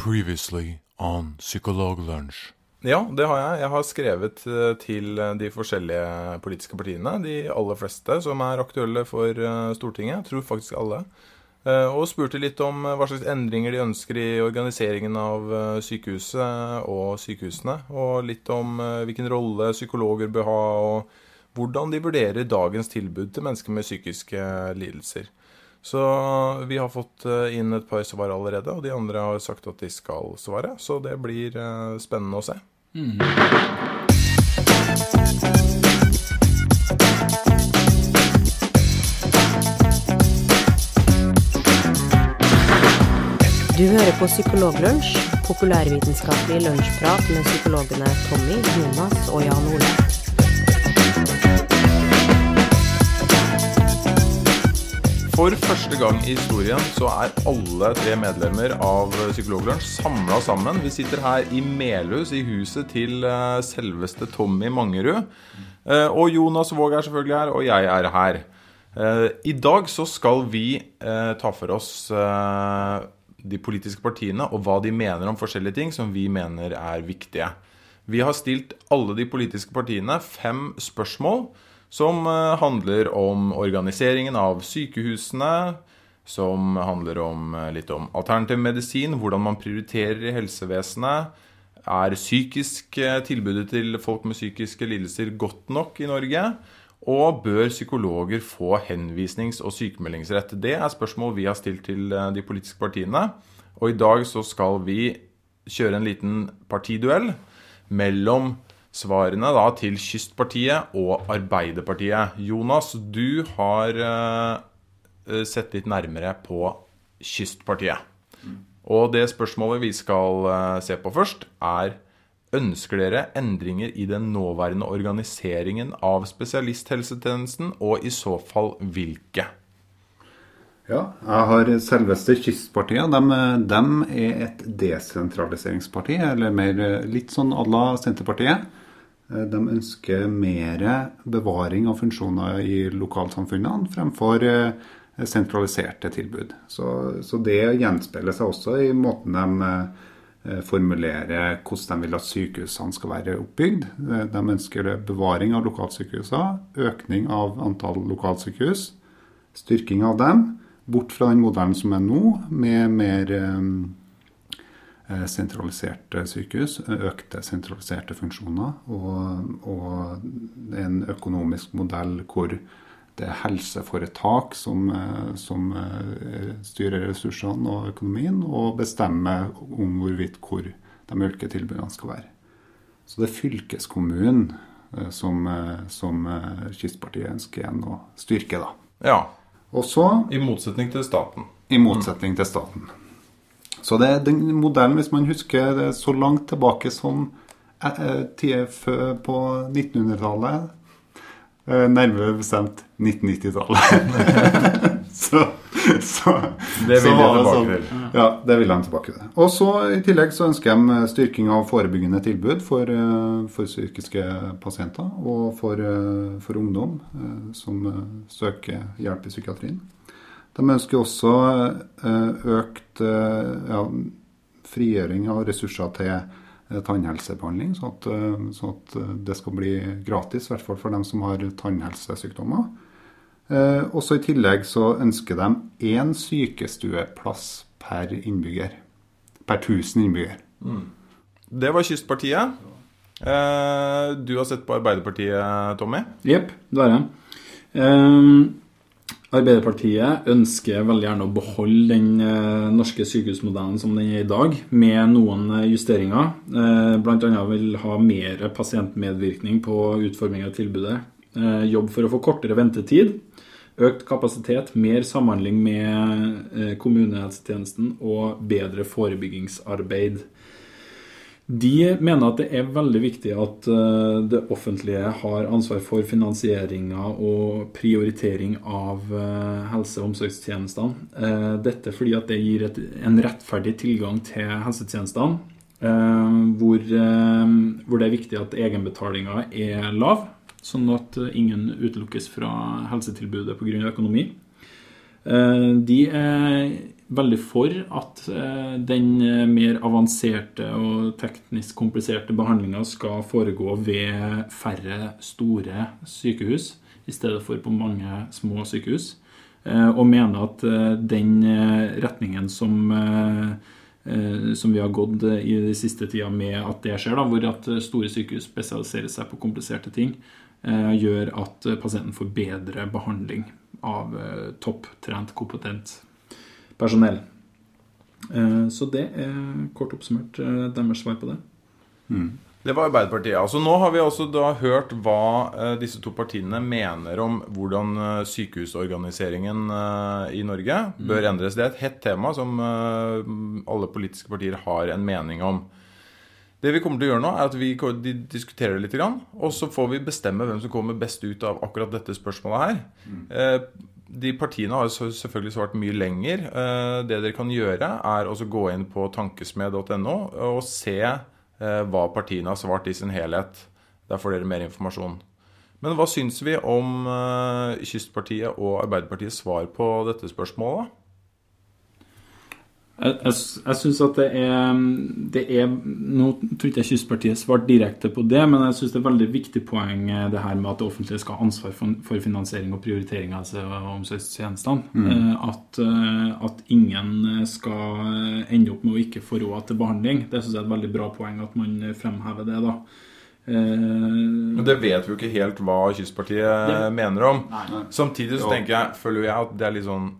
Previously on Psykologlunsj. Ja, det har jeg. Jeg har skrevet eh, til eh, de forskjellige politiske partiene. De aller fleste som er aktuelle for eh, Stortinget. Jeg tror faktisk alle. Og spurte litt om hva slags endringer de ønsker i organiseringen av eh, sykehuset og sykehusene. Og litt om hvilken rolle psykologer bør ha, og hvordan de vurderer dagens tilbud til mennesker med psykiske lidelser. Så vi har fått eh, inn et par svar allerede, og de andre har sagt at de skal svare. Så det blir eh, spennende å se. Du hører på Psykologlunsj, populærvitenskapelig lunsjprat med psykologene Tommy, Jonas og Jan Ole. For første gang i historien så er alle tre medlemmer av Psykologlunsj samla sammen. Vi sitter her i Melhus, i huset til eh, selveste Tommy Mangerud. Eh, Og Jonas Våg er selvfølgelig her, og jeg er her. Eh, I dag så skal vi ta for oss de politiske partiene og hva de mener om forskjellige ting som vi mener er viktige. Vi har stilt alle de politiske partiene fem spørsmål som eh, handler om organiseringen av sykehusene, som handler om eh, litt om alternativ medisin, hvordan man prioriterer i helsevesenet. Er psykisk eh, tilbudet til folk med psykiske lidelser godt nok i Norge? Og bør psykologer få henvisnings- og sykemeldingsrett? Det er spørsmål vi har stilt til de politiske partiene. Og i dag så skal vi kjøre en liten partiduell mellom svarene da til Kystpartiet og Arbeiderpartiet. Jonas, du har eh, eh, sett litt nærmere på Kystpartiet. Og det spørsmålet vi skal eh, se på først, er Ønsker dere endringer i den nåværende organiseringen av spesialisthelsetjenesten, og i så fall hvilke? Ja, jeg har selveste Kystpartiet. De, de er et desentraliseringsparti, eller mer litt sånn à la Senterpartiet. De ønsker mer bevaring av funksjoner i lokalsamfunnene fremfor eh, sentraliserte tilbud. Så, så det gjenspeiler seg også i måten de eh, formulerer hvordan de vil at sykehusene skal være oppbygd. Eh, De ønsker bevaring av lokalsykehusene, økning av antall lokalsykehus, styrking av dem, bort fra den modellen som er nå, med mer eh, eh, sentraliserte sykehus, økte sentraliserte funksjoner, og, og en økonomisk modell hvor det er helseforetak som, eh, som eh, styrer ressursene og økonomien, og bestemmer om hvorvidt hvor de ulike tilbudene skal være. Så det er fylkeskommunen eh, som, eh, som eh, Kystpartiet ønsker igjen å styrke, da. Ja, Også, i motsetning til staten. i motsetning til staten. Så det er den modellen, hvis man husker det så langt tilbake som eh, eh, tida før på 1900-tallet, eh, nærmere bestemt 1990-tallet. så, så Det vil var tilbake sånn- til. Ja, det vil de tilbake til. Og så I tillegg så ønsker de styrking av forebyggende tilbud for, for psykiske pasienter og for, for ungdom som søker hjelp i psykiatrien. De ønsker også eh, økt eh, ja, frigjøring av ressurser til eh, tannhelsebehandling, sånn at, sånn at det skal bli gratis, i hvert fall for dem som har tannhelsesykdommer. Eh, også I tillegg så ønsker de én sykestueplass per innbygger. Per 1000 innbygger. Det var Kystpartiet. Eh, du har sett på Arbeiderpartiet, Tommy. Jepp, det har jeg. Arbeiderpartiet ønsker veldig gjerne å beholde den eh, norske sykehusmodellen som den er i dag, med noen eh, justeringer. Bl.a. blant annet vil ha mer pasientmedvirkning på utforming av tilbudet. Eh, jobb for å få kortere ventetid. Økt kapasitet, mer samhandling med eh, kommunehelsetjenesten og bedre forebyggingsarbeid. De mener at det er veldig viktig at eh, det offentlige har ansvar for finansieringa og prioritering av eh, helse- og omsorgstjenestene. Eh, Dette fordi at det gir et, en rettferdig tilgang til helsetjenestene. Hvor, hvor det er viktig at egenbetalinga er lav, sånn at ingen utelukkes fra helsetilbudet pga. økonomi. De er veldig for at eh, den eh, mer avanserte og teknisk kompliserte behandlinga skal foregå ved færre store sykehus i stedet for på mange små sykehus. Eh, og mener at den retningen som, som vi har gått i de siste tida med at det skjer, da, hvor at store sykehus spesialiserer seg på kompliserte ting, gjør at pasienten får bedre behandling av topptrent, kompetent personell. Så det er kort oppsummert deres svar på det. Mm. Det var Arbeiderpartiet. Altså Nå har vi også da hørt hva eh, disse to partiene mener om hvordan eh, sykehusorganiseringen eh, i Norge mm. bør endres. Det er et hett tema som eh, alle politiske partier har en mening om. Det vi kommer til å gjøre nå, er at vi diskuterer det litt, og så får vi bestemme hvem som kommer best ut av akkurat dette spørsmålet her. De partiene har selvfølgelig svart mye lenger. Eh, det dere kan gjøre, er å gå inn på tankesmed.no og se Eh, hva partiene har svart i sin helhet. Der får dere mer informasjon. Men hva syns vi om eh, Kystpartiet og Arbeiderpartiets svar på dette spørsmålet? Jeg, jeg, jeg syns at det er, det er Nå tror ikke jeg Kystpartiet svarte direkte på det, men jeg syns det er veldig viktig poeng eh, det her med at det offentlige skal ha ansvar for, for finansiering og prioritering av og omsorgstjenestene. Mm. Eh, at, eh, at, ingen skal ende opp med å ikke få råd til behandling. Det syns jeg er et veldig bra poeng at man fremhever det. da. Men det vet vi jo ikke helt hva Kystpartiet det, mener om. Nei. Samtidig så tenker jeg, føler jeg at det er litt sånn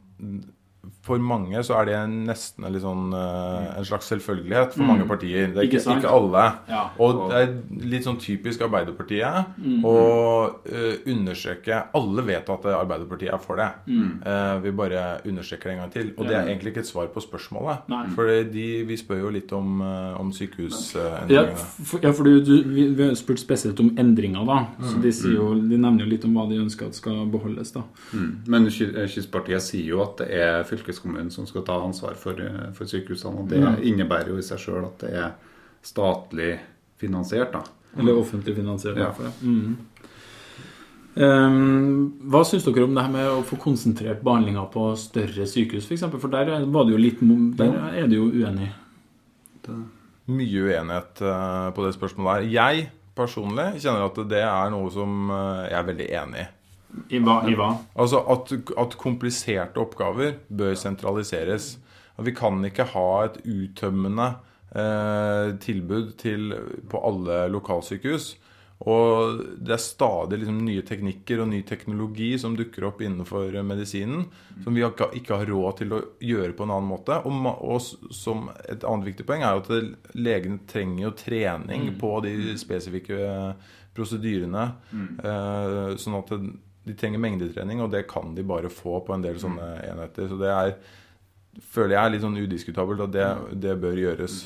for mange så er det nesten en, sånn, uh, en slags selvfølgelighet for mm. mange partier. Det er ikke, ikke, ikke alle. Ja. Og det er litt sånn typisk Arbeiderpartiet mm. å uh, understreke Alle vet at Arbeiderpartiet er for det. Mm. Uh, vi bare understreker det en gang til. Og det er egentlig ikke et svar på spørsmålet. For de, vi spør jo litt om, om sykehusendringene. Ja, for, ja, for du, du, vi, vi har spurt spesielt om endringer, da. Så mm. de, jo, mm. de, nevner jo litt om hva de ønsker at skal beholdes, da. Mm. Men Kystpartiet sier jo at det er fylkeskommunen fylkeskommunen som skal ta ansvar for, eh, for sykehusene. og Det ja. innebærer jo i seg sjøl at det er statlig finansiert. da. Eller offentlig finansiert. Ja. For det. Mm. Um, hva syns dere om det her med å få konsentrert behandlinga på større sykehus, f.eks.? For, eksempel? for der, var det jo litt, der er du jo uenig. Det. Mye uenighet uh, på det spørsmålet her. Jeg personlig kjenner at det er noe som uh, jeg er veldig enig i. I hva? I hva? Altså at, at, kompliserte oppgaver bør sentraliseres. At vi kan ikke ha et uttømmende eh, tilbud til, på alle lokalsykehus. Og det er stadig liksom nye teknikker og ny teknologi som dukker opp innenfor medisinen, som vi ikke har råd til å gjøre på en annen måte. Og, og som et annet viktig poeng er at legene trenger jo trening mm. på de spesifikke prosedyrene. Mm. Eh, sånn at det, de trenger mengdetrening, og det kan de bare få på en del sånne enheter. Så det er føler jeg er litt sånn udiskutabelt at det, det bør gjøres.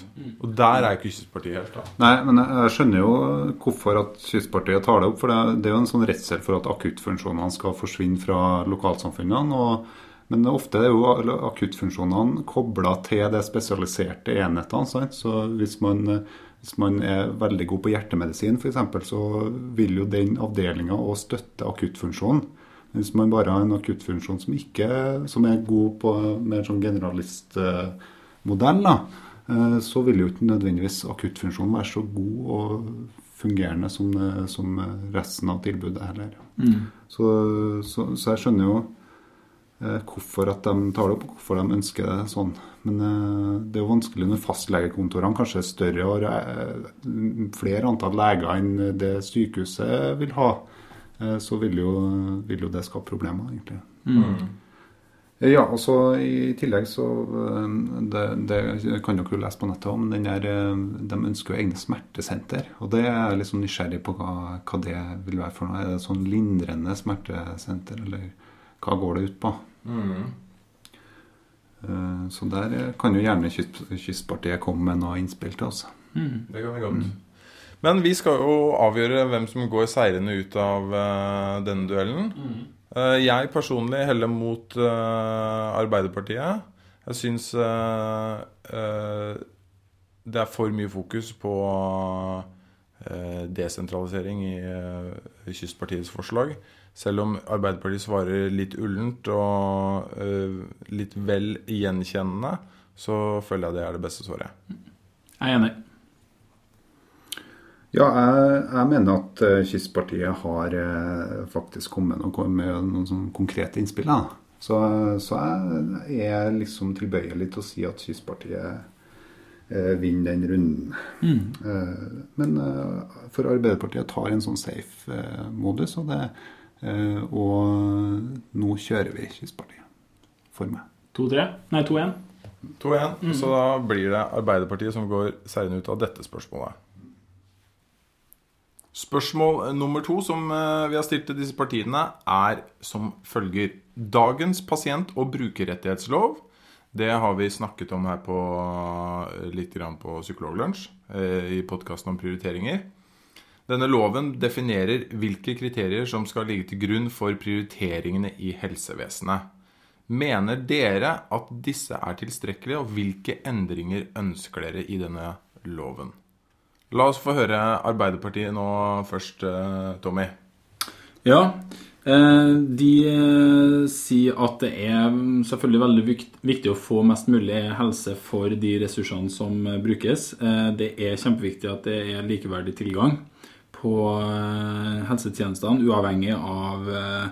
Og der er ikke Kystpartiet helt. da. Nei, men jeg skjønner jo hvorfor at Kystpartiet tar det opp. For det, det er jo en sånn redsel for at akuttfunksjonene skal forsvinne fra lokalsamfunnene. og men ofte er jo akuttfunksjonene kobla til de spesialiserte enhetene. Så hvis man hvis man er veldig god på hjertemedisin f.eks., så vil jo den avdelinga òg støtte akuttfunksjonen. Hvis man bare har en akuttfunksjon som, ikke, som er god på mer sånn generalistmodell, eh, så vil jo ikke nødvendigvis akuttfunksjonen være så god og fungerende som, som resten av tilbudet heller. Mm. Så, så, så, jeg skjønner jo hvorfor at de tar det opp, og hvorfor de ønsker det sånn. Men eh, det er jo vanskelig når fastlegekontorene kanskje er større og eh, flere antall leger enn det sykehuset vil ha. Eh, så vil jo, vil jo det skape problemer, egentlig. Mm. Ja, og så I tillegg så Det, det kan dere jo lese på nettet om, men der, de ønsker jo egne smertesenter. og Det er jeg liksom nysgjerrig på hva, hva, det vil være for noe. Er det sånn lindrende smertesenter, eller hva går det ut på? Mm. Eh, så der kan jo gjerne Kystpartiet komme med noe innspill til oss. Mm. Det kan vi godt. Mm. Men vi skal jo avgjøre hvem som går seirende ut av uh, denne duellen. Mm. Jeg personlig heller mot Arbeiderpartiet. Jeg syns det er for mye fokus på eh, desentralisering i eh, Kystpartiets forslag. Selv om Arbeiderpartiet svarer litt ullent og uh, litt vel gjenkjennende, så føler jeg det er det beste svaret. Jeg er enig. Ja, jeg, jeg mener at eh, Kystpartiet har eh, faktisk kommet noe, med noen sånn konkrete innspill. Da. Så, så jeg er liksom tilbøyelig til å si at Kystpartiet eh, vinner den runden. Eh, men eh, for Arbeiderpartiet tar en sånn safe-modus, og, det, og nå kjører vi Kystpartiet. For meg. 2-3? Nei, 2-1. 2-1. Så da blir det Arbeiderpartiet som går seirende ut av dette spørsmålet. Spørsmål nummer to som eh, vi har stilt til disse partiene, er som følger. Dagens pasient- og brukerrettighetslov, det har vi snakket om her på eh, litt grann på Psykologlunsj, eh, i podkasten om prioriteringer. Denne loven definerer hvilke kriterier som skal ligge til grunn for prioriteringene i helsevesenet. Mener dere at disse er tilstrekkelige, og hvilke endringer ønsker dere i denne loven? La oss få høre Arbeiderpartiet nå først, eh, Tommy. Ja, eh, de eh, sier at det er selvfølgelig veldig viktig å få mest mulig helse for de ressursene som brukes. Det er kjempeviktig at det er likeverdig tilgang på eh, helsetjenestene, uavhengig av eh,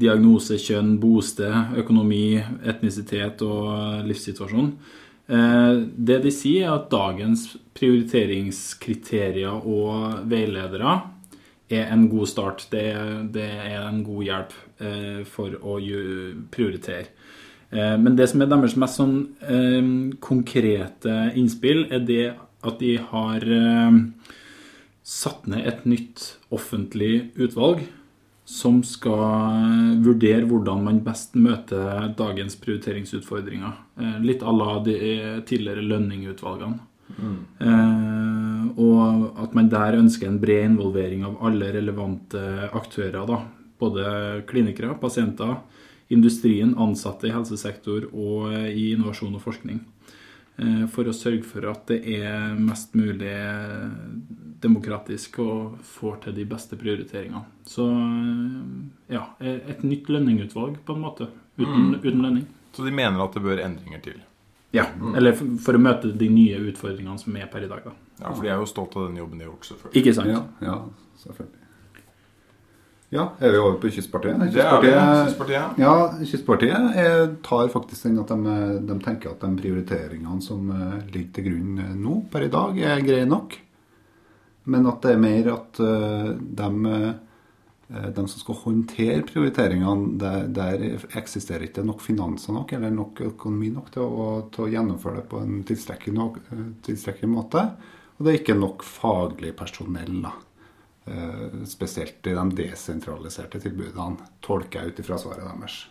diagnose, kjønn, bosted, økonomi, etnisitet og eh, livssituasjon. Det de sier, er at dagens prioriteringskriterier og veiledere er en god start. Det, det er en god hjelp for å prioritere. Men det som er deres mest sånn konkrete innspill, er det at de har satt ned et nytt offentlig utvalg som skal vurdere hvordan man best møter dagens prioriteringsutfordringer. Eh, Litt à la de tidligere lønningutvalgene. Eh, og at man der ønsker en bred involvering av alle relevante aktører. Da. Både klinikere, pasienter, industrien, ansatte i helsesektor og eh, i innovasjon og forskning. Eh, for å sørge for at det er mest mulig demokratisk og får til de beste prioriteringene. Så eh, ja, et nytt lønningutvalg på en måte. Uten, uten lønning. Så de mener at det bør endringer til. Ja, Eller for, for å møte de nye utfordringene som er per i dag. da. Ja, For de er jo stolt av den jobben de har gjort, selvfølgelig. Ikke sant? Ja, ja, selvfølgelig. Ja, er vi over på Kystpartiet? Kystpartiet, Kystpartiet. Ja, Kystpartiet er, tar faktisk den at de, de tenker at de prioriteringene som eh, ligger til grunn eh, nå, per i dag, er greie nok. Men at det er mer at eh, de, eh, de som skal håndtere prioriteringene, der, der eksisterer ikke nok finanser nok, eller nok økonomi nok til å, til å gjennomføre det på en tilstrekkelig, nok, eh, tilstrekkelig måte. Og det er ikke nok faglig personell, da. Eh, spesielt i de desentraliserte tilbudene, tolker jeg ut ifra svaret deres.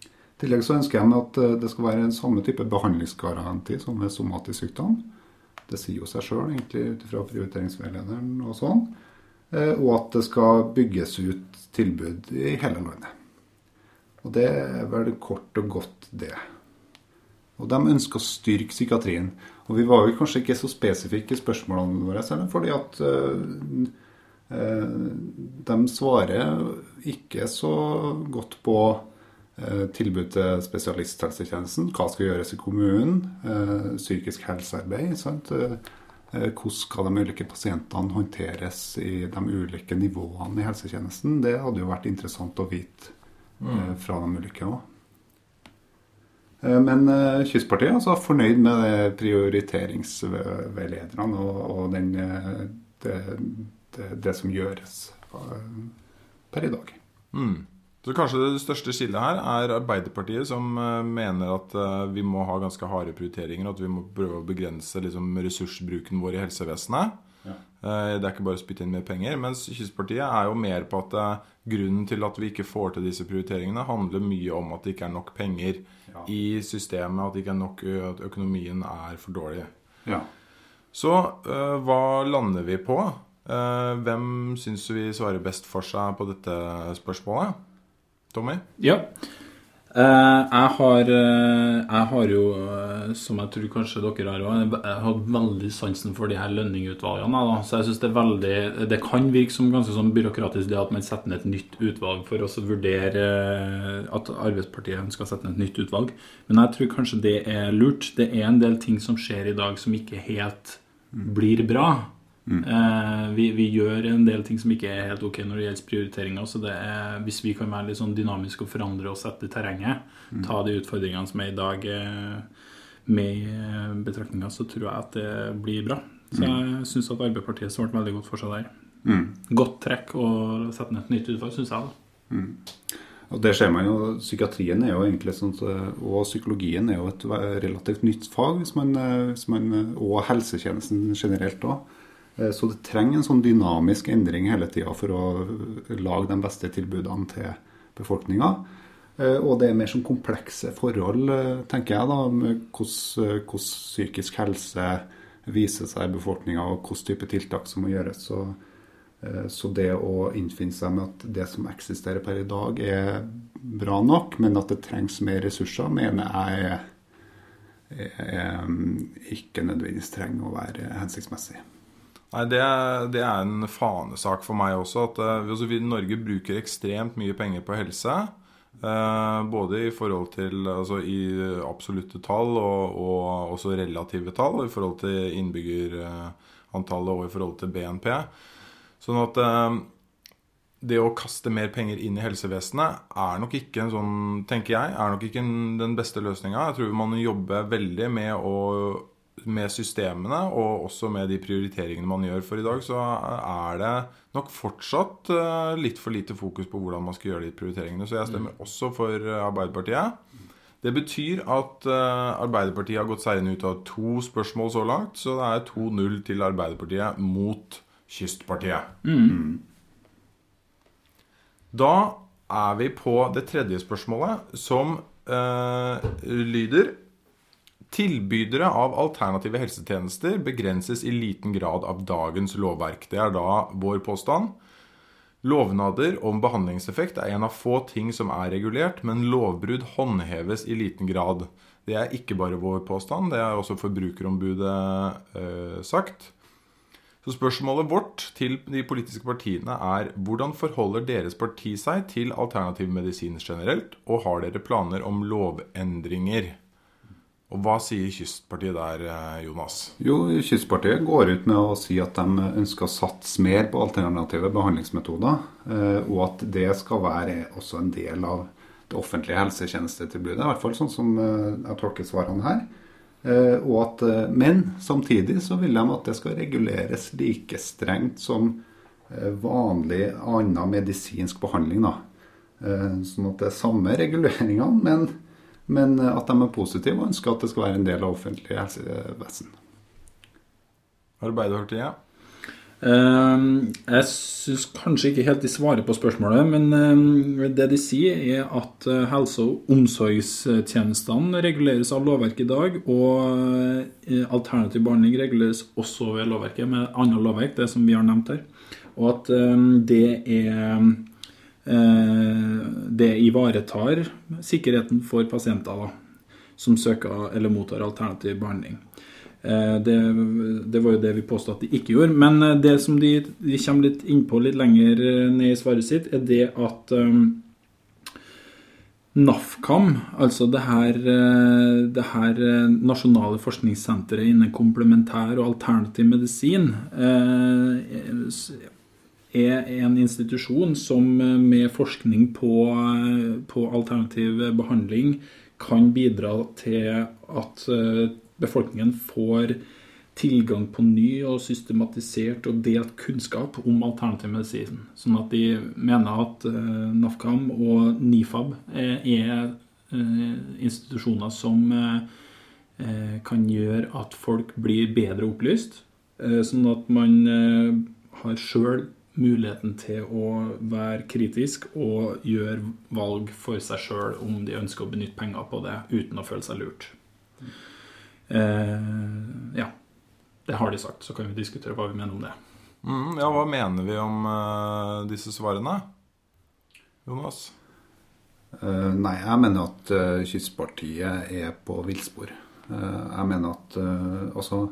I tillegg så ønsker jeg meg at eh, det skal være en samme type behandlingsgaranti som ved somatisk sykdom. Det sier jo seg sjøl, egentlig, ut ifra prioriteringsveilederen og sånn. Eh, Og at det skal bygges ut tilbud i hele landet. Og det er vel kort og godt det. Og de ønsker å styrke psykiatrien. Og vi var jo kanskje ikke så spesifikke i spørsmålene våre, selv, fordi at eh, eh, de svarer ikke så godt på tilbud til spesialisthelsetjenesten. Hva skal gjøres i kommunen? Eh, psykisk helsearbeid. Sant? Eh, eh, hvordan skal de ulike pasientene håndteres i de ulike nivåene i helsetjenesten? Det hadde jo vært interessant å vite eh, fra de ulike òg. Eh, Men eh, Kystpartiet er altså fornøyd med prioriteringsveilederne og, og den, eh, det, det, det som gjøres eh, per i dag. Mm. Så kanskje det største skillet her er Arbeiderpartiet, som eh, mener at eh, vi må ha ganske harde prioriteringer, at vi må prøve å begrense liksom, ressursbruken vår i helsevesenet. Ja. Eh, Det er ikke bare å spytte inn mer penger. Mens Kystpartiet er jo mer på at grunnen til at vi ikke får til disse prioriteringene, handler mye om at det ikke er nok penger Ja. i systemet, at, det ikke er nok, at økonomien er for dårlig. Ja. Så hva lander vi på? Hvem syns vi svarer best for seg på dette spørsmålet? Tommy? Ja. Eh, jeg, har, eh, jeg har jo, eh, som jeg tror kanskje dere har òg, hatt veldig sansen for de her lønningutvalgene. Da. Så jeg synes det er veldig Det kan virke som ganske sånn byråkratisk det at man setter ned et nytt utvalg for å vurdere at Arbeidspartiet skal sette ned et nytt utvalg. Men jeg tror kanskje det er lurt. Det er en del ting som skjer i dag som ikke helt blir bra. Mm. Eh, vi, vi, gjør en del ting som ikke er helt ok når det gjelder prioriteringer. Så det er, hvis vi kan være litt sånn dynamiske og forandre oss etter terrenget, mm. ta de utfordringene som er i dag eh, med i betraktninga, så tror jeg at det blir bra. Så mm. jeg syns at Arbeiderpartiet svarte veldig godt for seg der. Mm. Godt trekk å sette ned et nytt utvalg, syns jeg. da. Mm. Og det ser man jo, Psykiatrien er jo egentlig sånn, og psykologien er jo et relativt nytt fag, hvis man, hvis man, og helsetjenesten generelt òg. Eh, så det trenger en sånn dynamisk endring hele tida for å lage de beste tilbudene til befolkninga. Eh, og det er mer sånn komplekse forhold, eh, tenker jeg, da, med hvordan, hvordan psykisk helse viser seg i befolkninga, og hvilken type tiltak som må gjøres. Så, så, det å innfinne seg med at det som eksisterer per i dag, er bra nok, men at det trengs mer ressurser, mener jeg er ikke nødvendigvis trenger å være hensiktsmessig. Nei, det, det, er en fanesak for meg også. At uh, altså, Norge bruker ekstremt mye penger på helse. Uh, både i forhold til altså, i absolutte tall og, og, også relative tall. I forhold til innbyggerantallet og i forhold til BNP. Sånn at uh, det å kaste mer penger inn i helsevesenet er nok ikke en sånn, tenker jeg, er nok ikke den beste løsninga. Jeg tror man jobber veldig med å med systemene og også med de prioriteringene man gjør. For i dag så er det nok fortsatt eh, litt for lite fokus på hvordan man skal gjøre de prioriteringene. Så jeg stemmer mm. også for eh, Arbeiderpartiet. Det betyr at eh, Arbeiderpartiet har gått seirende ut av to spørsmål så langt. Så det er 2-0 til Arbeiderpartiet mot Kystpartiet. Mm. Da er vi på det tredje spørsmålet, som øh, lyder Tilbydere av alternative helsetjenester begrenses i liten grad av dagens lovverk. Det er da vår påstand. Lovnader om behandlingseffekt er en av få ting som er regulert, men lovbrudd håndheves i liten grad. Det er ikke bare vår påstand, det er også Forbrukerombudet eh, sagt. Så spørsmålet vårt til de politiske partiene er hvordan forholder deres parti seg til alternativ medisin generelt, og har dere planer om lovendringer? Og Hva sier Kystpartiet der, eh, Jonas? Jo, Kystpartiet går ut med å si at de ønsker å satse mer på alternative behandlingsmetoder. Eh, og at det skal være også en del av det offentlige helsetjenestetilbudet. I hvert fall sånn som eh, jeg tolker svarene her. At, men samtidig så vil de at det skal reguleres like strengt som vanlig annen medisinsk behandling. Da. Sånn at det er samme reguleringene, men men eh, at de er positive og ønsker at det skal være en del av offentlig helsevesen. Arbeiderpartiet? ja? jeg syns kanskje ikke helt de svarer på spørsmålet, men uh, det de sier, er at uh, helse- og omsorgstjenestene reguleres av lovverket i dag, og alternativ behandling reguleres også ved lovverket med annet lovverk, det som vi har nevnt her. Og at det er Eh, det ivaretar sikkerheten for pasienter da, som søker eller mottar alternativ behandling. Eh, det, det, var jo det vi påstod at de ikke gjorde. Men eh, det som de, de kommer litt innpå litt lenger ned i svaret sitt, er det at um, NAFKAM, altså det her, det her, nasjonale forskningssenteret innen komplementær og alternativ medisin, er en institusjon som eh, med forskning på, eh, på alternativ behandling kan bidra til at eh, befolkningen får tilgang på ny og systematisert og delt kunnskap om alternativ medisin. Sånn at de mener at NAFKAM og NIFAB er institusjoner som kan gjøre at folk blir bedre opplyst. Sånn at man har sjøl muligheten til å være kritisk og gjøre valg for seg sjøl om de ønsker å benytte penger på det uten å føle seg lurt. Eh, ja. Det har de sagt, så kan vi diskutere hva vi mener om det. Mm, ja, hva mener vi om uh, disse svarene? Jonas? Uh, nei, jeg mener at uh, Kystpartiet er på villspor. Uh, jeg mener at uh, altså,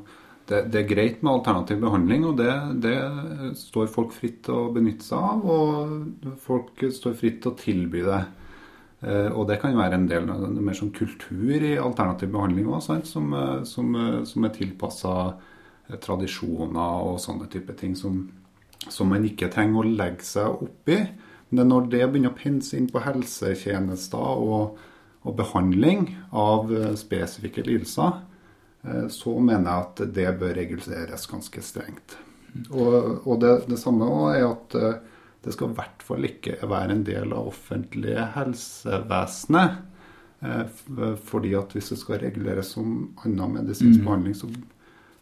det, det, er greit med alternativ behandling, og det, det, står folk fritt til å benytte seg av. Og folk står fritt til å tilby det. og det kan være en del mer sånn kultur i alternativ behandling òg, som, som, som, er tilpassa tradisjoner og sånne type ting som, som man ikke trenger å legge seg opp i. Men når det begynner å pense inn på helsetjenester og, og behandling av eh, spesifikke lidelser, eh, så mener jeg at det bør reguleres ganske strengt. Og, og det, det, samme er at eh, det skal i hvert fall ikke være en del av offentlige helsevesenet. Fordi at hvis det skal reguleres som annen medisinsk mm. behandling, så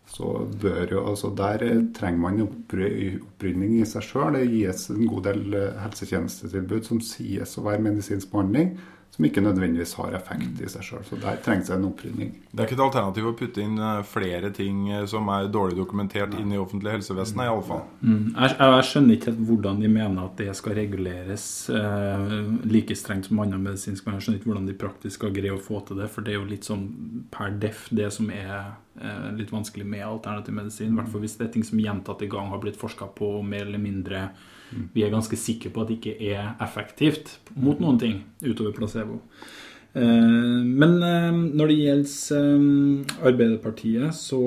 så bør jo, altså Der trenger man opprydning i seg sjøl. Det gis en god del eh, helsetjenestetilbud som sies å være medisinsk behandling, som ikke nødvendigvis har effekt i seg sjøl. Så der trengs det en opprydning. Det er ikke et alternativ å putte inn eh, flere ting eh, som er dårlig dokumentert inn i offentlig helsevesen, i alle fall. Mm. Jeg, jeg, skjønner ikke helt hvordan de mener at det skal reguleres eh, like strengt som annen medisinsk, men jeg skjønner ikke hvordan de praktisk skal greie å få til det, for det er jo litt sånn per def det som er eh, litt vanskelig med alternativ medisin. I hvert fall hvis det er ting som gjentatte gang har blitt forska på mer eller mindre vi er ganske sikre på at det ikke er effektivt mot noen ting utover placebo. Eh, men eh, når det gjelder eh, Arbeiderpartiet, så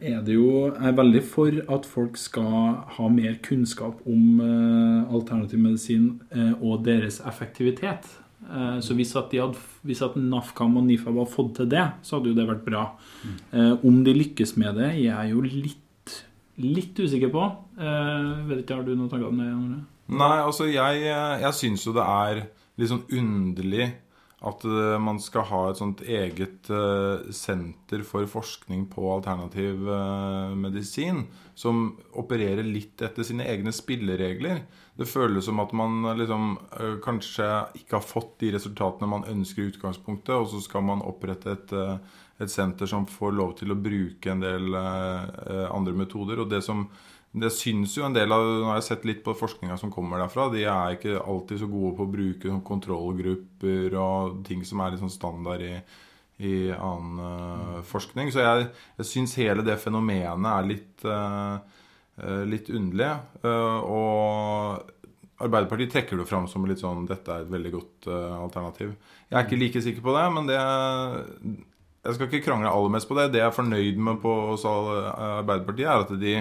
er det jo Jeg er veldig for at folk skal ha mer kunnskap om alternativ medisin og deres effektivitet. Så hvis at, hadde, hvis at NAFKAM og NIFAB hadde fått til det, så hadde jo det vært bra. Om de lykkes med det, jeg er jo litt litt usikker på. Uh, vet ikke, Har du noen tanker om det? Nei, altså jeg, jeg syns jo det er litt sånn underlig at uh, man skal ha et sånt eget uh, senter for forskning på alternativ medisin som opererer litt etter sine egne spilleregler. Det føles som at man liksom kanskje ikke har fått de resultatene man ønsker i utgangspunktet, og så skal man opprette et et senter som får lov til å bruke en del eh, andre metoder. Og det som det syns jo en del av Nå har jeg sett litt på forskninga som kommer derfra. De er ikke alltid så gode på å bruke kontrollgrupper og ting som er litt sånn standard i, i annen uh, forskning. Så jeg, jeg syns hele det fenomenet er litt, uh, litt underlig. Uh, og Arbeiderpartiet trekker det fram som litt sånn dette er et veldig godt alternativ. Jeg er ikke like sikker på det, men det jeg skal ikke krangle aller mest på det. Det jeg er fornøyd med på Arbeiderpartiet, er at de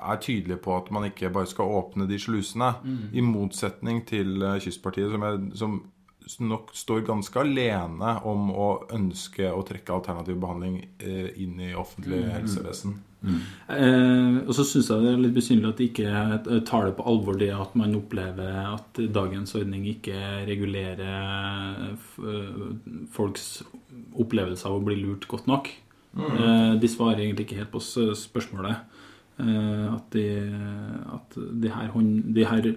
er tydelig på at man ikke bare skal åpne de slusene. Mm. I motsetning til eh, Kystpartiet, som, er, som, nok står ganske alene om å ønske å trekke alternativ behandling eh, inn i offentlig mm. helsevesen. Mm. Eh, og så syns jeg det er litt besynderlig at de ikke tar det på alvor det at man opplever at dagens ordning ikke regulerer eh, folks opplevelse av å bli lurt godt nok. Mm. Eh, de svarer egentlig ikke helt på spørsmålet. Eh, at de, at de her, de her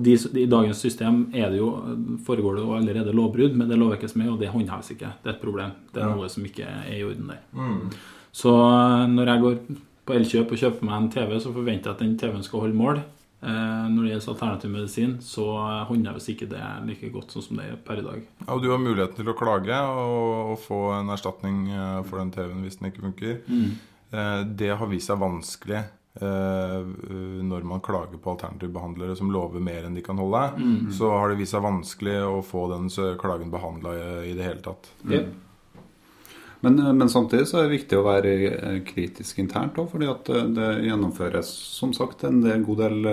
de, I dagens system det jo, foregår det jo allerede lovbrudd med det lovverket som er, og det håndheves ikke. Det er et problem. Det er noe som ikke er i orden der. Mm. Så eh, når jeg går på Elkjøp og kjøper meg en TV, så forventer jeg at den TV-en skal holde mål. Eh, når det gjelder alternativ medisin, så håndheves ikke det like godt sånn som det er per i dag. Ja, og Du har muligheten til å klage og, og få en erstatning for den TV-en hvis den ikke funker. Mm. Eh, det har vist seg vanskelig når man klager på alternativbehandlere som lover mer enn de kan holde. Mm. Så har det vist seg vanskelig å få den klagen behandla i, det hele tatt. Mm. Men, men, samtidig så er det viktig å være kritisk internt òg, fordi at det gjennomføres som sagt en god del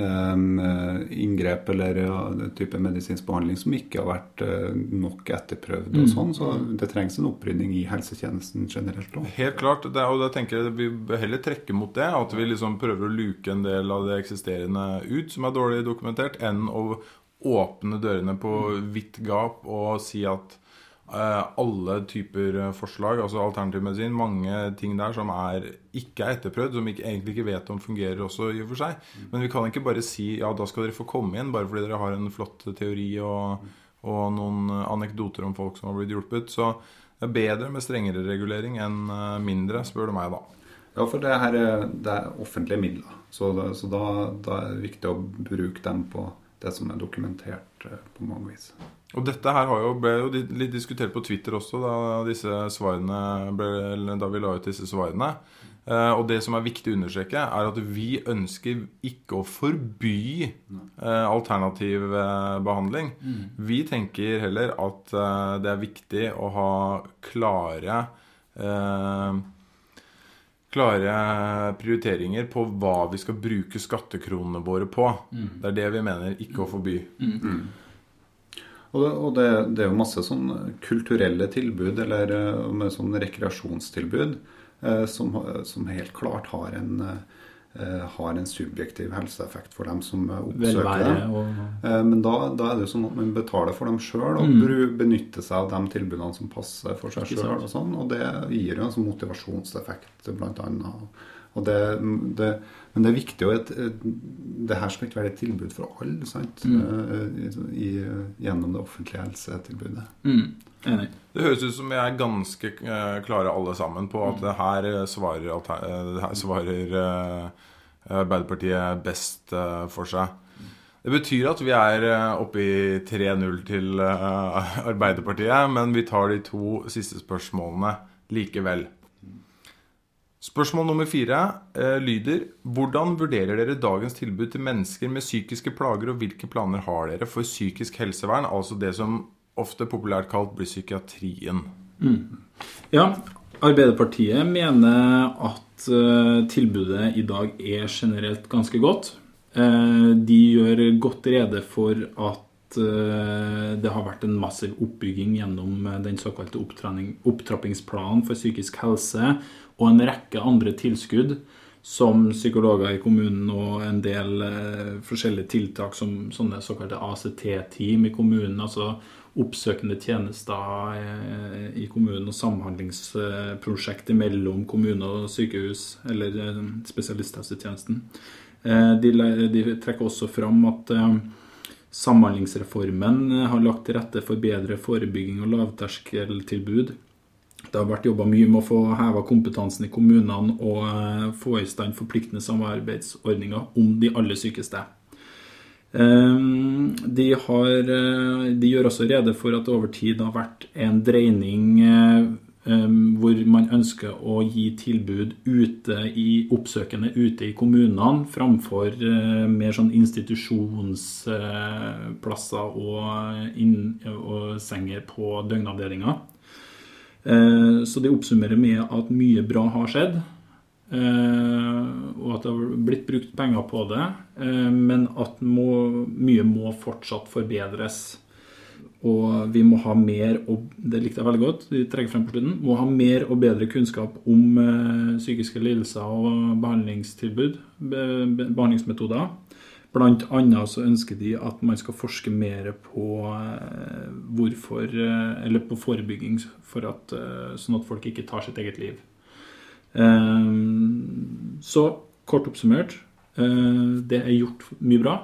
inngrep eller ja, type medisinsk behandling som ikke har vært uh, nok etterprøvd. og mm. sånn, Så det trengs en opprydning i helsetjenesten generelt òg. Helt klart. Det, og da tenker jeg Vi bør heller trekke mot det. At vi liksom prøver å luke en del av det eksisterende ut, som er dårlig dokumentert, enn å åpne dørene på vidt gap og si at Eh, alle typer eh, forslag, altså alternativ medisin. Mange ting der som er ikke er etterprøvd, som vi egentlig ikke vet om fungerer også i og for seg. Men vi kan ikke bare si ja, da skal dere få komme inn bare fordi dere har en flott teori og, og noen anekdoter om folk som har blitt hjulpet. Så det er bedre med strengere regulering enn eh, mindre, spør du meg, da. Ja, for det her er, det er offentlige midler. Så, det, så da, da, er det viktig å bruke dem på det som er dokumentert eh, på mange vis. Og dette her har jo, ble jo litt diskutert på Twitter også da, disse svarene ble, eller da vi la ut disse svarene. Eh, og det som er viktig å understreke, er at vi ønsker ikke å forby eh, alternativ eh, behandling. Vi tenker heller at eh, det er viktig å ha klare eh, klare prioriteringer på hva vi skal bruke skattekronene våre på. Det er det vi mener, ikke å forby. Og, det, og det, det er jo masse sånn kulturelle tilbud, eller eh, med sånn rekreasjonstilbud, eh, som, som helt klart har en, eh, har en subjektiv helseeffekt for dem som oppsøker Velvære dem. og Men da, da er det jo sånn at man betaler for dem sjøl og mm. benytter seg av de tilbudene som passer for seg. Sjøl. Og, sånn, og det gir jo en sånn motivasjonseffekt, blant annet. Og det, det, men det er viktig at et, Det her skal ikke være et tilbud for alle, sant? Mm. Eh, I, gjennom det offentlige helsetilbudet. mm, Enig. Det høres ut som vi er ganske eh, klare alle sammen på at det her eh, svarer, eh, det her svarer eh, Arbeiderpartiet best eh, for seg. Det betyr at vi er eh, oppe i 3-0 til eh, Arbeiderpartiet, men vi tar de to siste spørsmålene likevel. Spørsmål nummer fire eh, lyder Hvordan vurderer dere dagens tilbud til mennesker med psykiske plager, og hvilke planer har dere for psykisk helsevern, altså det som ofte populært kalt blir psykiatrien? Ja, Arbeiderpartiet mener at uh, tilbudet i dag er generelt ganske godt. Uh, de gjør godt rede for at uh, det har vært en massiv oppbygging gjennom den såkalte opptrappingsplanen for psykisk helse og en rekke andre tilskudd, som psykologer i kommunen og en del eh, forskjellige tiltak som sånne såkalte ACT-team i kommunen, altså oppsøkende tjenester eh, i kommunen og samhandlingsprosjekter mellom kommune og sykehus, eller eh, spesialisthelsetjenesten. Eh, De, de trekker også fram at eh, Samhandlingsreformen eh, har lagt til rette for bedre forebygging og lavterskeltilbud. Det har vært jobba mye med å få heva kompetansen i kommunene og eh, få i stand forpliktende samarbeidsordninger om de aller sykeste. Eh, De, har, eh, de gjør også rede for at det over tid har vært en dreining eh, eh, hvor man ønsker å gi tilbud ute i, oppsøkende ute i kommunene framfor mer sånn institusjonsplasser og, inn, og senger på døgnavdelinger. Eh, Så det oppsummerer med at mye bra har skjedd. eh, Og at det har blitt brukt penger på det. eh, Men at må, mye må fortsatt forbedres. Og vi må ha mer og Det likte jeg veldig godt. vi trekker frem på slutten. Må ha mer og bedre kunnskap om psykiske lidelser og behandlingstilbud. Be, be, behandlingsmetoder. Blant annet så ønsker de at man skal forske mer på eh, hvorfor eh, Eller på forebygging, for at, eh, sånn at folk ikke tar sitt eget liv. Så kort oppsummert eh, det er gjort mye bra.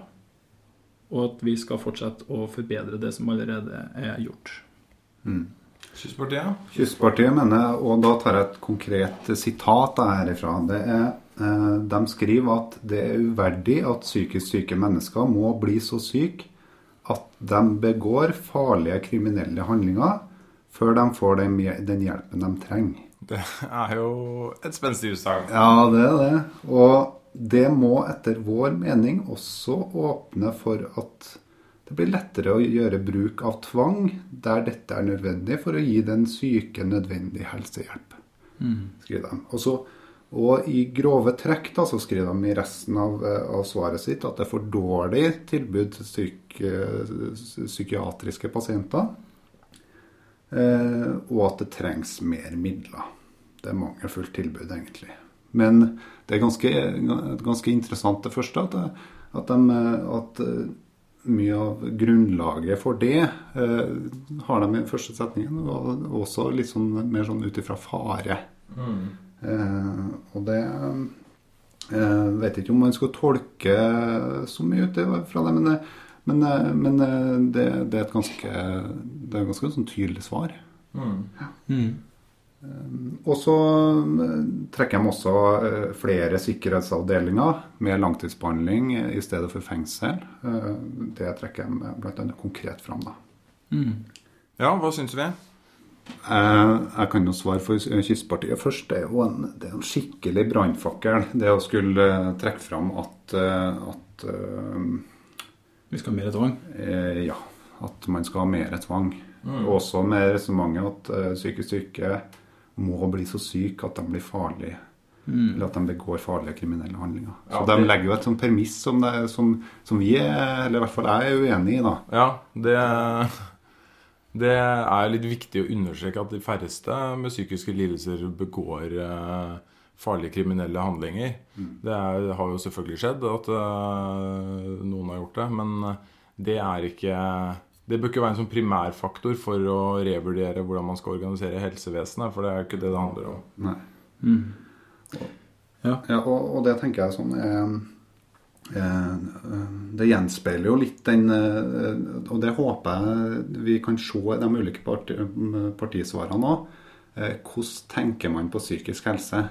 Og at vi skal fortsette å forbedre det som allerede er gjort. Kystpartiet? Kystpartiet mener, og da tar jeg et konkret sitat herifra det er, De skriver at det er uverdig at psykisk syke mennesker må bli så syke at de begår farlige kriminelle handlinger før de får den, hjelpen de trenger. Det er jo et spenstig utsagn. Ja, det er det. Og det må etter vår mening også åpne for at det blir lettere å gjøre bruk av tvang der dette er nødvendig for å gi den syke nødvendig helsehjelp. skriver de. Og, så, og i grove trekk da, så skriver de i resten av, eh, av svaret sitt at det er for dårlig tilbud til psyk, eh, psykiatriske pasienter. Eh, og at det trengs mer midler. Det er mangelfullt tilbud, egentlig. Men det er ganske, ganske interessant det første, at, at, de, at eh, mye av grunnlaget for det eh, har de i første setningen, og også litt sånn mer sånn ut ifra fare. Eh, og det eh, vet ikke om man skal tolke så mye ut fra det, men, det, men, eh, men eh, det, det er et ganske, det er et ganske sånn tydelig svar. Og så eh, trekker de også eh, flere sikkerhetsavdelinger med langtidsbehandling i stedet for fengsel. Eh, Det trekker de bl.a. konkret fram. da. Ja, hva syns vi? Eh, Jeg kan jo svare for Kystpartiet først. Det er jo en, det er en skikkelig brannfakkel. Det å skulle eh, trekke fram at, eh, at eh, Vi skal ha mer tvang. eh, Ja, at man skal ha mer tvang. Mm. også med resonnementet at eh, psykisk syke må bli så syke at de blir farlige. Eller at de begår farlige kriminelle handlinger. Så de det- legger jo et sånt premiss som, det, som, som vi er, eller i hvert fall jeg er uenig i, da. Ja, det, det er litt viktig å understreke at de færreste med psykiske lidelser begår eh, farlige kriminelle handlinger. Det er, har jo selvfølgelig skjedd at uh, noen har gjort det, men det er ikke det bør ikke være en sånn primærfaktor for å revurdere hvordan man skal organisere helsevesenet, for det er jo ikke det det handler om. Nei. Ja. Ja, og, og det tenker jeg sånn er eh, Det gjenspeiler jo litt den eh, Og det håper jeg vi kan se i de ulike parti, partisvarene òg. Eh, hvordan tenker man på psykisk helse?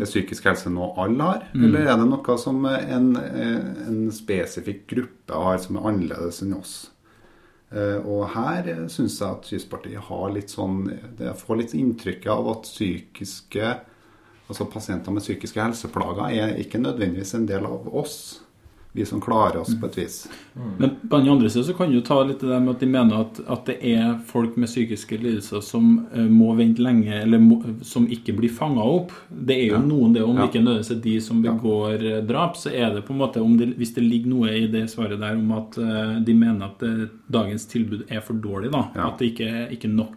Er psykisk helse noe alle har, eller er det noe som en, eh, en spesifikk gruppe har som er annerledes enn oss? Eh, Og her syns jeg at Kystpartiet har litt sånn Det får litt inntrykk av at psykiske Altså pasienter med psykiske helseplager er ikke nødvendigvis en del av oss. Vi som klarer oss på et vis. Men på den andre siden så kan du ta litt det der med at de mener at, at det er folk med psykiske lidelser som uh, må vente lenge, eller må, som ikke blir fanga opp. Det er jo noen det, om det Ja. ikke nødvendigvis er de som begår ja. drap, så er det på en måte om det, Hvis det ligger noe i det svaret der om at uh, de mener at eh, dagens tilbud er for dårlig, da. Ja. At det ikke er nok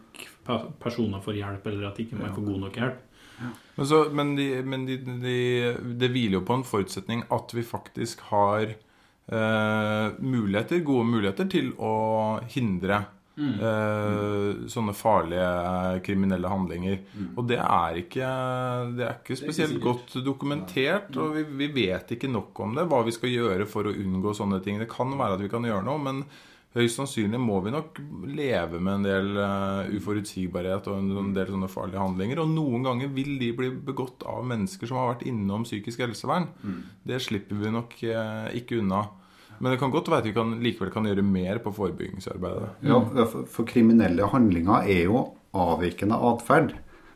personer får hjelp, eller at ikke man får god nok hjelp. Men, så, men, de, men de, de, det hviler jo på en forutsetning at vi faktisk har eh, muligheter, gode muligheter til å hindre eh, sånne farlige kriminelle handlinger. Og det er ikke, det er ikke spesielt godt dokumentert, og vi, vi vet ikke nok om det. Hva vi skal gjøre for å unngå sånne ting. Det kan være at vi kan gjøre noe, men Høyst sannsynlig må vi nok leve med en del uh, uforutsigbarhet og en, del sånne farlige handlinger. Og noen ganger vil de bli begått av mennesker som har vært innom psykisk helsevern. Det slipper vi nok uh, ikke unna. Men det kan godt være at vi kan, likevel kan gjøre mer på forebyggingsarbeidet. Ja, for, for kriminelle handlinger er jo avvikende atferd.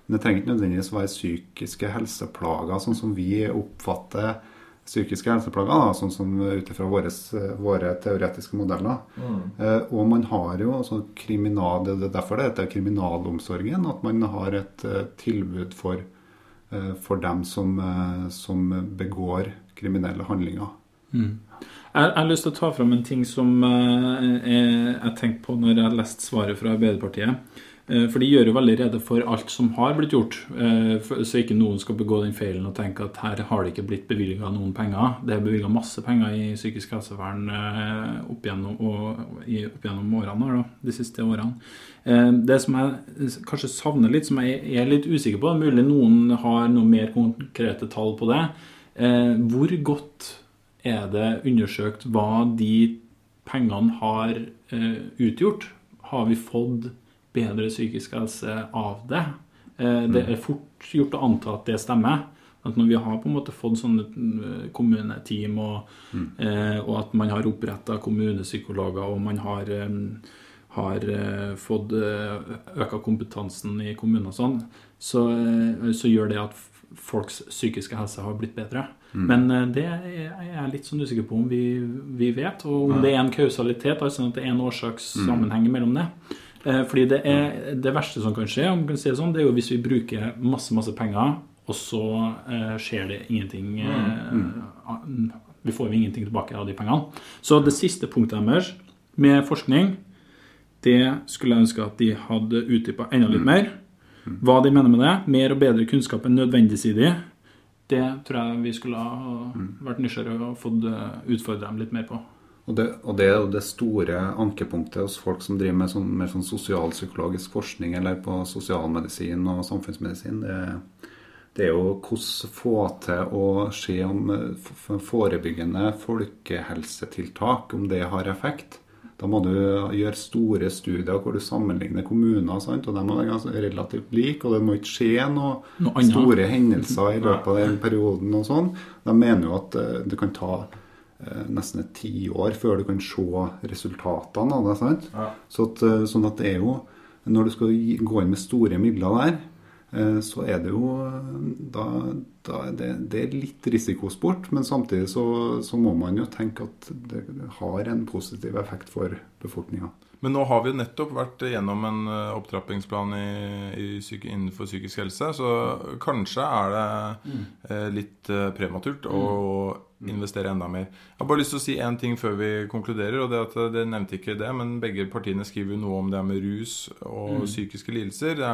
Men det trenger ikke nødvendigvis være psykiske helseplager, sånn som vi oppfatter psykiske helseplager, da, sånn som ut ifra våre, våre teoretiske modeller. Eh, og man har jo altså kriminal, Det er derfor det heter kriminalomsorgen, at man har et uh, tilbud for, uh, for dem som, uh, som begår kriminelle handlinger. Jeg, jeg har lyst til å ta fram en ting som jeg, jeg tenkte på når jeg leste svaret fra Arbeiderpartiet. Eh, For de gjør jo veldig rede for alt som har blitt gjort, eh, så ikke noen skal begå den feilen og tenke at her har det ikke blitt bevilga noen penger. Det er bevilga masse penger i psykisk helsevern eh, opp gjennom, opp gjennom årene da, de siste årene. Det som jeg kanskje savner litt, som jeg er litt usikker på, mulig noen har noen mer konkrete tall på det. Hvor godt er det undersøkt hva de pengene har utgjort? Har vi fått bedre psykisk helse av det? Eh, det er fort gjort å anta at det stemmer. At når vi har på en måte fått sånne eh, kommuneteam, og, eh, og at man har oppretta kommunepsykologer, og man har, har fått øka kompetansen i kommunene og sånn, så, så gjør det at folks psykiske helse har blitt bedre. Men eh, det er jeg litt sånn usikker på om vi, vi vet, og om det er en kausalitet, altså at det er en årsakssammenheng mellom det. Eh, Fordi det, er, det verste som kan skje, om man kan si det sånn, det er jo hvis vi bruker masse masse penger, og så eh, skjer det ingenting eh, Vi får jo ingenting tilbake av de pengene. Så det siste punktet deres med forskning, det skulle jeg ønske at de hadde utdypa enda litt mer. Hva de mener med det. Mer og bedre kunnskap enn nødvendig, sier de. Det tror jeg vi skulle ha vært nysgjerrige og fått eh, utfordre dem litt mer på. Og det, og det er jo det store ankepunktet hos folk som driver med sånn, mer sånn sosialpsykologisk forskning eller på sosialmedisin og samfunnsmedisin. Det, det er jo hvordan få til å se om forebyggende folkehelsetiltak, om det har effekt. Da må du gjøre store studier hvor du sammenligner kommuner, sant? og de må være relativt like. Og det må ikke skje noe, Noe store hendelser i løpet av den perioden. og sånn. De mener jo at eh, det kan ta nesten et tiår før du kan se resultatene av det. sant? Så at, eh, sånn at det er jo Når du skal gå inn med store midler der, eh, så er det jo eh, da, da er det, det er litt risikosport, men samtidig så, så må man jo tenke at det har en positiv effekt for befolkninga. Men nå har vi jo nettopp vært gjennom en eh, opptrappingsplan i, i psyki, innenfor psykisk helse, så kanskje er det eh, litt eh, prematurt å investere enda mer. Jeg har bare lyst til å si én ting før vi konkluderer. og Det at eh, det nevnte ikke det, men begge partiene skriver jo noe om det med rus og psykiske lidelser. Det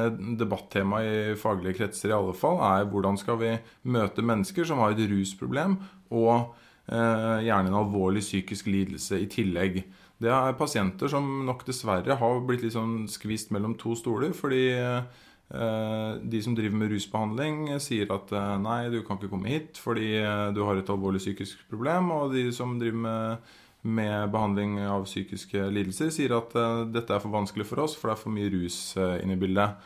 er debattema i faglige kretser i alle fall, er hvordan skal vi møte mennesker som har et rusproblem og eh, gjerne en alvorlig psykisk lidelse i tillegg. Det er pasienter som nok dessverre har blitt litt sånn skvist mellom to stoler. Fordi eh, de som driver med rusbehandling, sier at eh, nei, du kan ikke komme hit fordi eh, du har et alvorlig psykisk problem. Og de som driver med, med behandling av psykiske lidelser, sier at dette er for vanskelig for oss, for det er for mye rus inne i bildet.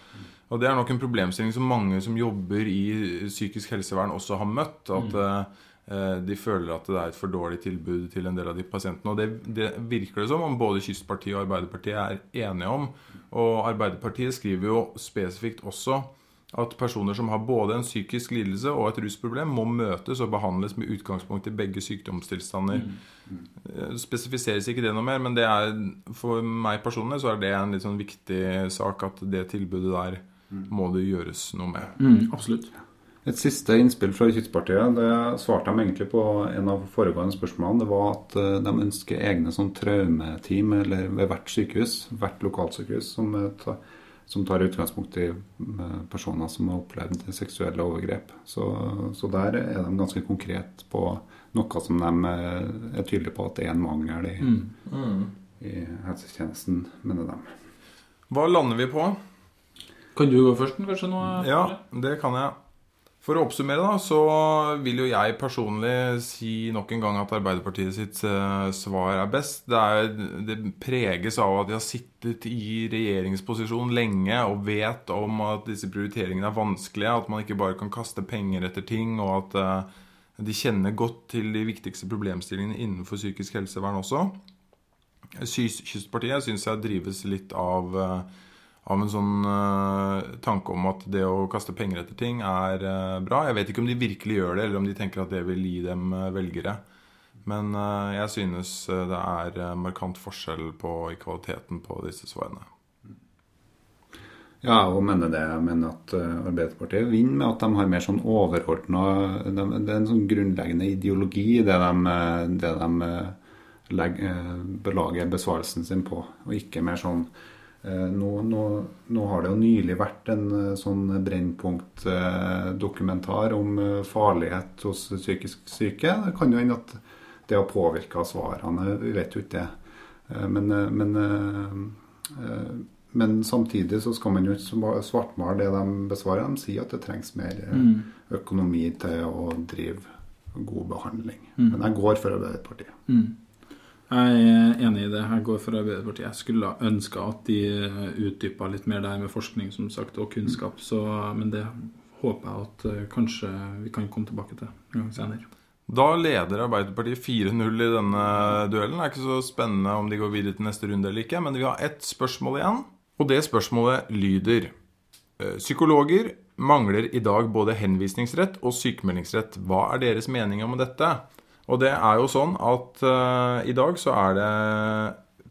Og det er nok en problemstilling som mange som jobber i psykisk helsevern også har møtt. At eh, de føler at det er et for dårlig tilbud til en del av de pasientene. Og det, det virker det som om både Kystpartiet og Arbeiderpartiet er enige om. Og Arbeiderpartiet skriver jo spesifikt også at personer som har både en psykisk lidelse og et rusproblem, må møtes og behandles med utgangspunkt i begge sykdomstilstander. Mm. Spesifiseres ikke det noe mer, men det er, for meg personlig så er det en litt sånn viktig sak at det tilbudet der må det gjøres noe med. Mm, absolutt. Et siste innspill fra Kystpartiet, det svarte de egentlig på en av foregående spørsmålene. Det var at eh, de ønsker egne sånn traumeteam eller ved hvert sykehus, hvert lokalsykehus, som, eh, som tar utgangspunkt i eh, personer som har opplevd seksuelle overgrep. Så, så der er de ganske konkret på noe som de er tydelige på at det er en mangel i, i helsetjenesten, mener de. Hva lander vi på? Kan du gå først, kanskje? nå? Ja, det kan jeg. For å oppsummere, da, så vil jo jeg personlig si nok en gang at Arbeiderpartiet sitt eh, svar er best. Det, er, det preges av at de har sittet i regjeringsposisjon lenge og vet om at disse prioriteringene er vanskelige, at man ikke bare kan kaste penger etter ting, og at eh, de kjenner godt til de viktigste problemstillingene innenfor psykisk helsevern også. Kystpartiet syns jeg drives litt av eh, av en sånn uh, tanke om at det å kaste penger etter ting er uh, bra. Jeg vet ikke om de virkelig gjør det, eller om de tenker at det vil gi dem uh, velgere. Men jeg synes det er markant forskjell på i kvaliteten på disse svarene. Ja, jeg mener det. Jeg mener at Arbeiderpartiet vinner med at de har mer sånn overordna Det er en sånn grunnleggende ideologi i det de, det de legger, belager besvarelsen sin på, og ikke mer sånn nå, nå, nå har det jo nylig vært en eh, sånn Brennpunkt-dokumentar om eh, farlighet hos psykisk syke. Det kan jo hende at det har påvirka svarene, vi vet jo ikke det. Eh, Men, eh, men eh, eh, men samtidig så skal man jo ikke sva- svartmale det de besvarer. De sier at det trengs mer eh, økonomi til å drive god behandling. Men jeg går for Arbeiderpartiet. Jeg er enig i det. Jeg går for Arbeiderpartiet. Jeg skulle ønske at de utdypa litt mer det med forskning som sagt, og kunnskap, så, men det håper jeg at eh, kanskje vi kan komme tilbake til en gang senere. Da leder Arbeiderpartiet 4-0 i denne duellen. Det er ikke så spennende om de går videre til neste runde eller ikke, men vi har ett spørsmål igjen. Og det spørsmålet lyder eh, Psykologer mangler i dag både henvisningsrett og sykemeldingsrett. Hva er deres mening om dette? Og det er jo sånn at uh, i dag så er det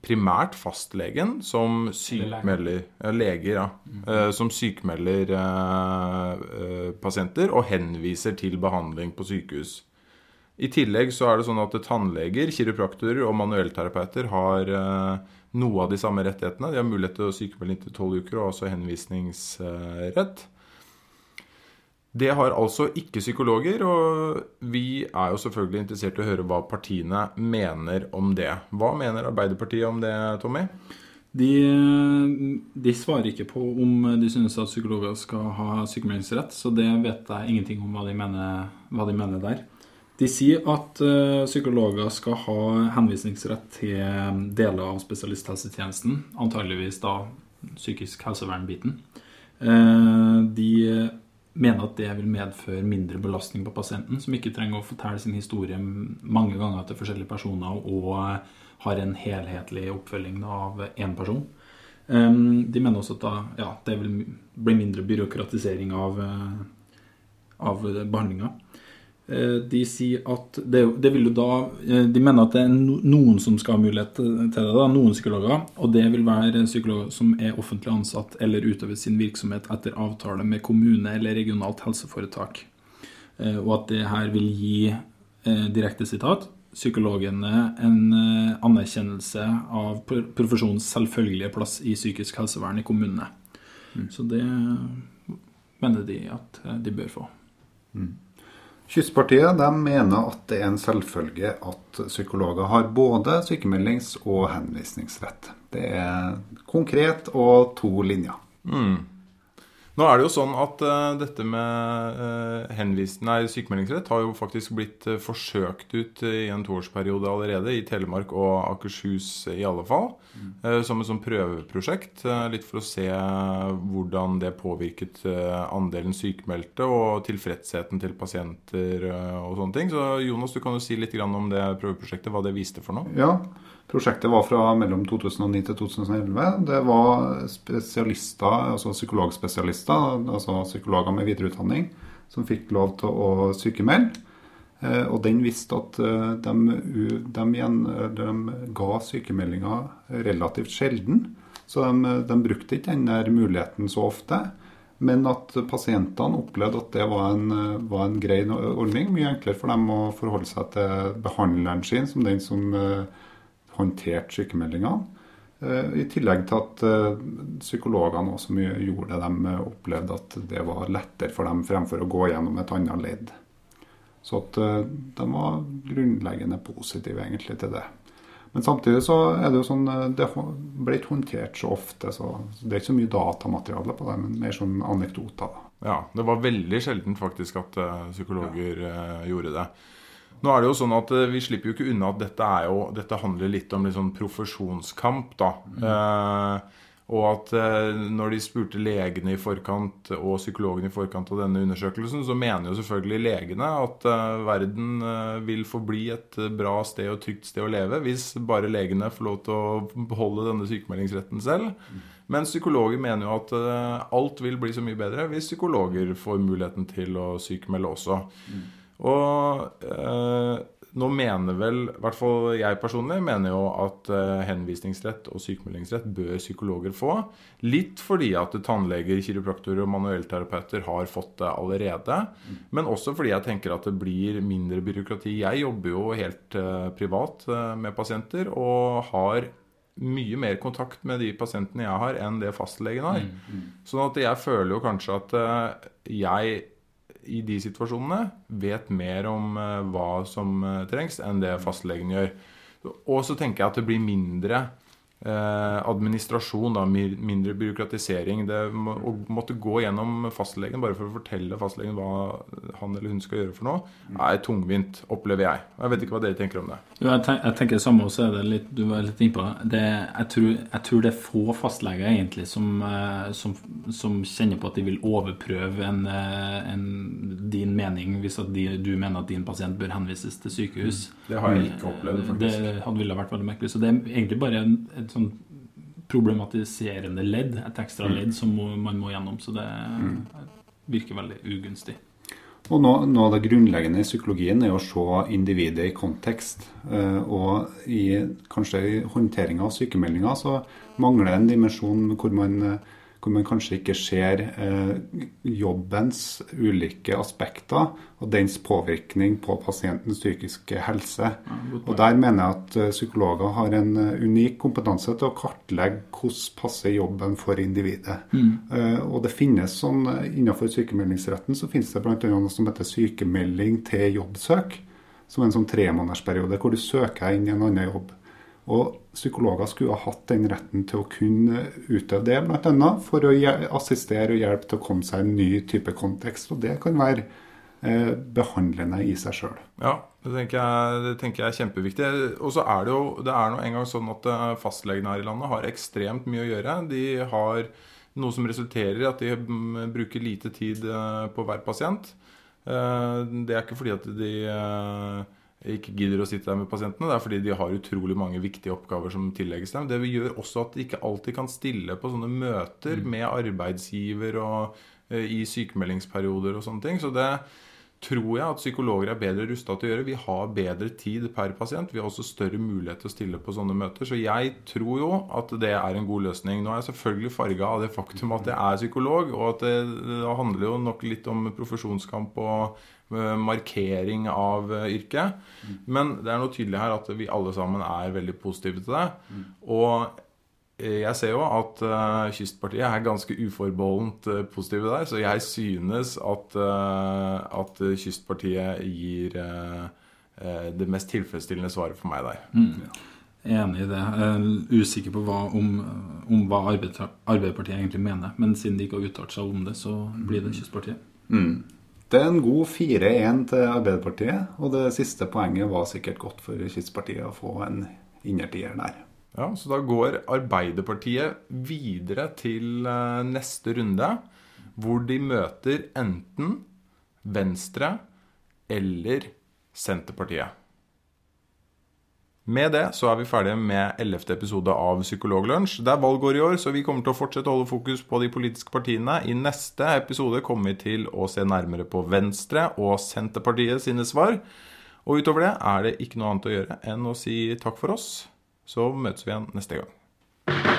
primært fastlegen som sykemelder eh, Leger, ja. eh, som sykmelder uh, pasienter og henviser til behandling på sykehus. I tillegg så er det sånn at tannleger, kiropraktorer og manuellterapeuter har noe av de samme rettighetene. De har mulighet til å sykemelde inntil tolv uker og også henvisningsrett. Det har altså ikke psykologer, og vi er jo selvfølgelig interessert i å høre hva partiene mener om det. Hva mener Arbeiderpartiet om det, Tommy? De, de svarer ikke på om de synes at psykologer skal ha sykemeldingsrett, så det vet jeg ingenting om hva de mener, hva de mener der. De sier at uh, psykologer skal ha henvisningsrett til deler av spesialisthelsetjenesten, antageligvis da psykisk helsevern-biten. Uh, de mener at det vil medføre mindre belastning på pasienten, som ikke trenger å fortelle sin historie mange ganger til forskjellige personer og har en helhetlig oppfølging av én person. Um, de mener også at da, ja, det vil bli mindre byråkratisering av, av behandlinga. Eh, de sier at det, det, vil jo da eh, De mener at det er noen som skal ha mulighet til det, da, noen psykologer. Og det vil være psykologer som er offentlig ansatt eller utøver sin virksomhet etter avtale med kommune eller regionalt helseforetak. Eh, og at det her vil gi, direkte sitat, psykologene en anerkjennelse av profesjonens selvfølgelige plass i psykisk helsevern i kommunene. Mm. Så det mener de at de bør få. Mm. Kystpartiet mener at det er en selvfølge at psykologer har både sykemeldings- og henvisningsrett. Det er konkret og to linjer. Mm. Nå er det jo sånn at uh, dette med uh, henvisning, nei, sykemeldingsrett har jo faktisk blitt uh, forsøkt ut i en toårsperiode allerede, i Telemark og Akershus i alle fall. Mm. som et sånn prøveprosjekt. litt for å se hvordan det påvirket andelen sykemeldte og tilfredsheten til pasienter og sånne ting. Så Jonas, du kan jo si litt om det prøveprosjektet, hva det viste for noe? Ja, Prosjektet var fra mellom 2009 til 2011. Det var spesialister, altså psykologspesialister, altså psykologer med videreutdanning, som fikk lov til å sykemelde. Eh, og den visste at eh, de, de, igjen, de ga sykemeldinger relativt sjelden. Så de, de brukte ikke den muligheten så ofte. Men at pasientene opplevde at det var en, var en grei ordning. Mye enklere for dem å forholde seg til behandleren sin som den som eh, håndtert sykemeldingene. Eh, I tillegg til at eh, psykologene også gjorde det. De opplevde at det var lettere for dem fremfor å gå gjennom et annet ledd. Så at eh, de var grunnleggende positive egentlig til det. Men samtidig så er det jo sånn Det ble ikke håndtert så ofte, så det er ikke så mye datamateriale på det, men mer sånn anekdoter. Ja, det var veldig sjeldent faktisk at psykologer ja. gjorde det. Nå er det jo sånn at eh, Vi slipper jo ikke unna at dette, jo, dette handler litt om sånn profesjonskamp. da. Mm. Eh, og at eh, når de spurte legene i forkant og psykologene i forkant av denne undersøkelsen, så mener jo selvfølgelig legene at eh, verden eh, vil forbli et bra sted og trygt sted å leve hvis bare legene får lov til å beholde denne sykemeldingsretten selv. Mm. Men psykologer mener jo at eh, alt vil bli så mye bedre hvis psykologer får muligheten til å sykemelde også. Mm. Og eh, nå mener vel, i hvert fall jeg personlig, mener jo at eh, henvisningsrett og sykemeldingsrett bør psykologer få. Litt fordi at tannleger, kiropraktorer og manuellterapeuter har fått det allerede. Men også fordi jeg tenker at det blir mindre byråkrati. Jeg jobber jo helt eh, privat eh, med pasienter og har mye mer kontakt med de pasientene jeg har, enn det fastlegen har. Mm, mm. Sånn at jeg føler jo kanskje at eh, jeg i de situasjonene vet mer om uh, hva som uh, trengs, enn det fastlegen gjør. Og så tenker jeg at det blir mindre Eh, administrasjon, da, mindre byråkratisering. Det må, å måtte gå gjennom fastlegen bare for å fortelle fastlegen hva han eller hun skal gjøre for noe, er tungvint, opplever jeg. Jeg vet ikke hva dere tenker om det. Jo, jeg, tenker, jeg tenker samme, også det litt, du var litt innpå det. Jeg tror, jeg tror det er få fastleger egentlig som, eh, som, som, kjenner på at de vil overprøve en, eh, en, din mening hvis de, du mener at din pasient bør henvises til sykehus. Det har jeg ikke opplevd, faktisk. Det hadde ville vært veldig merkelig. Så det er egentlig bare en et sånn problematiserende ledd, et ekstra mm. ledd som må, man må gjennom. Så det mm. virker veldig ugunstig. Og noe, noe, av det grunnleggende i psykologien er å se individet i kontekst. Eh, og i kanskje i håndteringa av sykemeldinger så mangler en dimensjon hvor man eh, hvor man kanskje ikke ser eh, jobbens ulike aspekter og dens påvirkning på pasientens psykiske helse. og Der mener jeg at eh, psykologer har en uh, unik kompetanse til å kartlegge hvordan passer jobben for individet. Mm. Eh, og det finnes sånn, Innenfor sykemeldingsretten så finnes det bl.a. noe som heter sykemelding til jobbsøk. Som en sånn tremånedersperiode hvor du søker inn i en annen jobb. Og psykologer skulle ha hatt den retten til å kunne utøve det, bl.a. for å assistere og hjelpe til å komme seg i en ny type kontekst. Og det kan være eh, behandlende i seg sjøl. Ja, Det tenker, jeg, det tenker jeg er kjempeviktig. Og så er det jo det er nå engang sånn at eh, fastlegene her i landet har ekstremt mye å gjøre. De har noe som resulterer i at de mm, bruker lite tid eh, på hver pasient. Det er ikke fordi at de ikke gidder å sitte der med pasientene. Det er fordi de har utrolig mange viktige oppgaver som tillegges dem. Det gjør også at de ikke alltid kan stille på sånne møter med arbeidsgiver og eh, i sykemeldingsperioder og sånne ting. Så det tror jeg at psykologer er bedre rusta til å gjøre. Vi har bedre tid per pasient. Vi har også større mulighet til å stille på sånne møter. Så jeg tror jo at det er en god løsning. Nå er jeg selvfølgelig farga av det faktum at jeg er psykolog, og at det, det handler jo nok litt om profesjonskamp og markering av yrket. yrket. Men det er noe tydelig her at vi alle sammen er veldig positive til det. Og eh, jeg ser jo at uh, Kystpartiet er ganske uforbeholdent uh, positive der, så jeg synes at, uh, at Kystpartiet gir eh, eh, det mest tilfredsstillende svaret for meg der. Enig i det. Er usikker på hva, om, om hva Arbeiderpartiet egentlig mener. Men siden de ikke har uttalt seg om det, så blir det Kystpartiet. Det er en god 4-1 til Arbeiderpartiet, og det siste poenget var sikkert godt for Kystpartiet å få en innertier der. Ja, Så da går Arbeiderpartiet videre til eh, neste runde, hvor de møter enten Venstre eller Senterpartiet. Med det så er vi ferdige med 11. episode av Psykologlunsj. Det er valgår i år, så vi kommer til å fortsette å holde fokus på de politiske partiene. I neste episode kommer vi til å se nærmere på Venstre og Senterpartiet sine svar. Og utover det er det ikke noe annet å gjøre enn å si takk for oss. Så møtes vi igjen neste gang.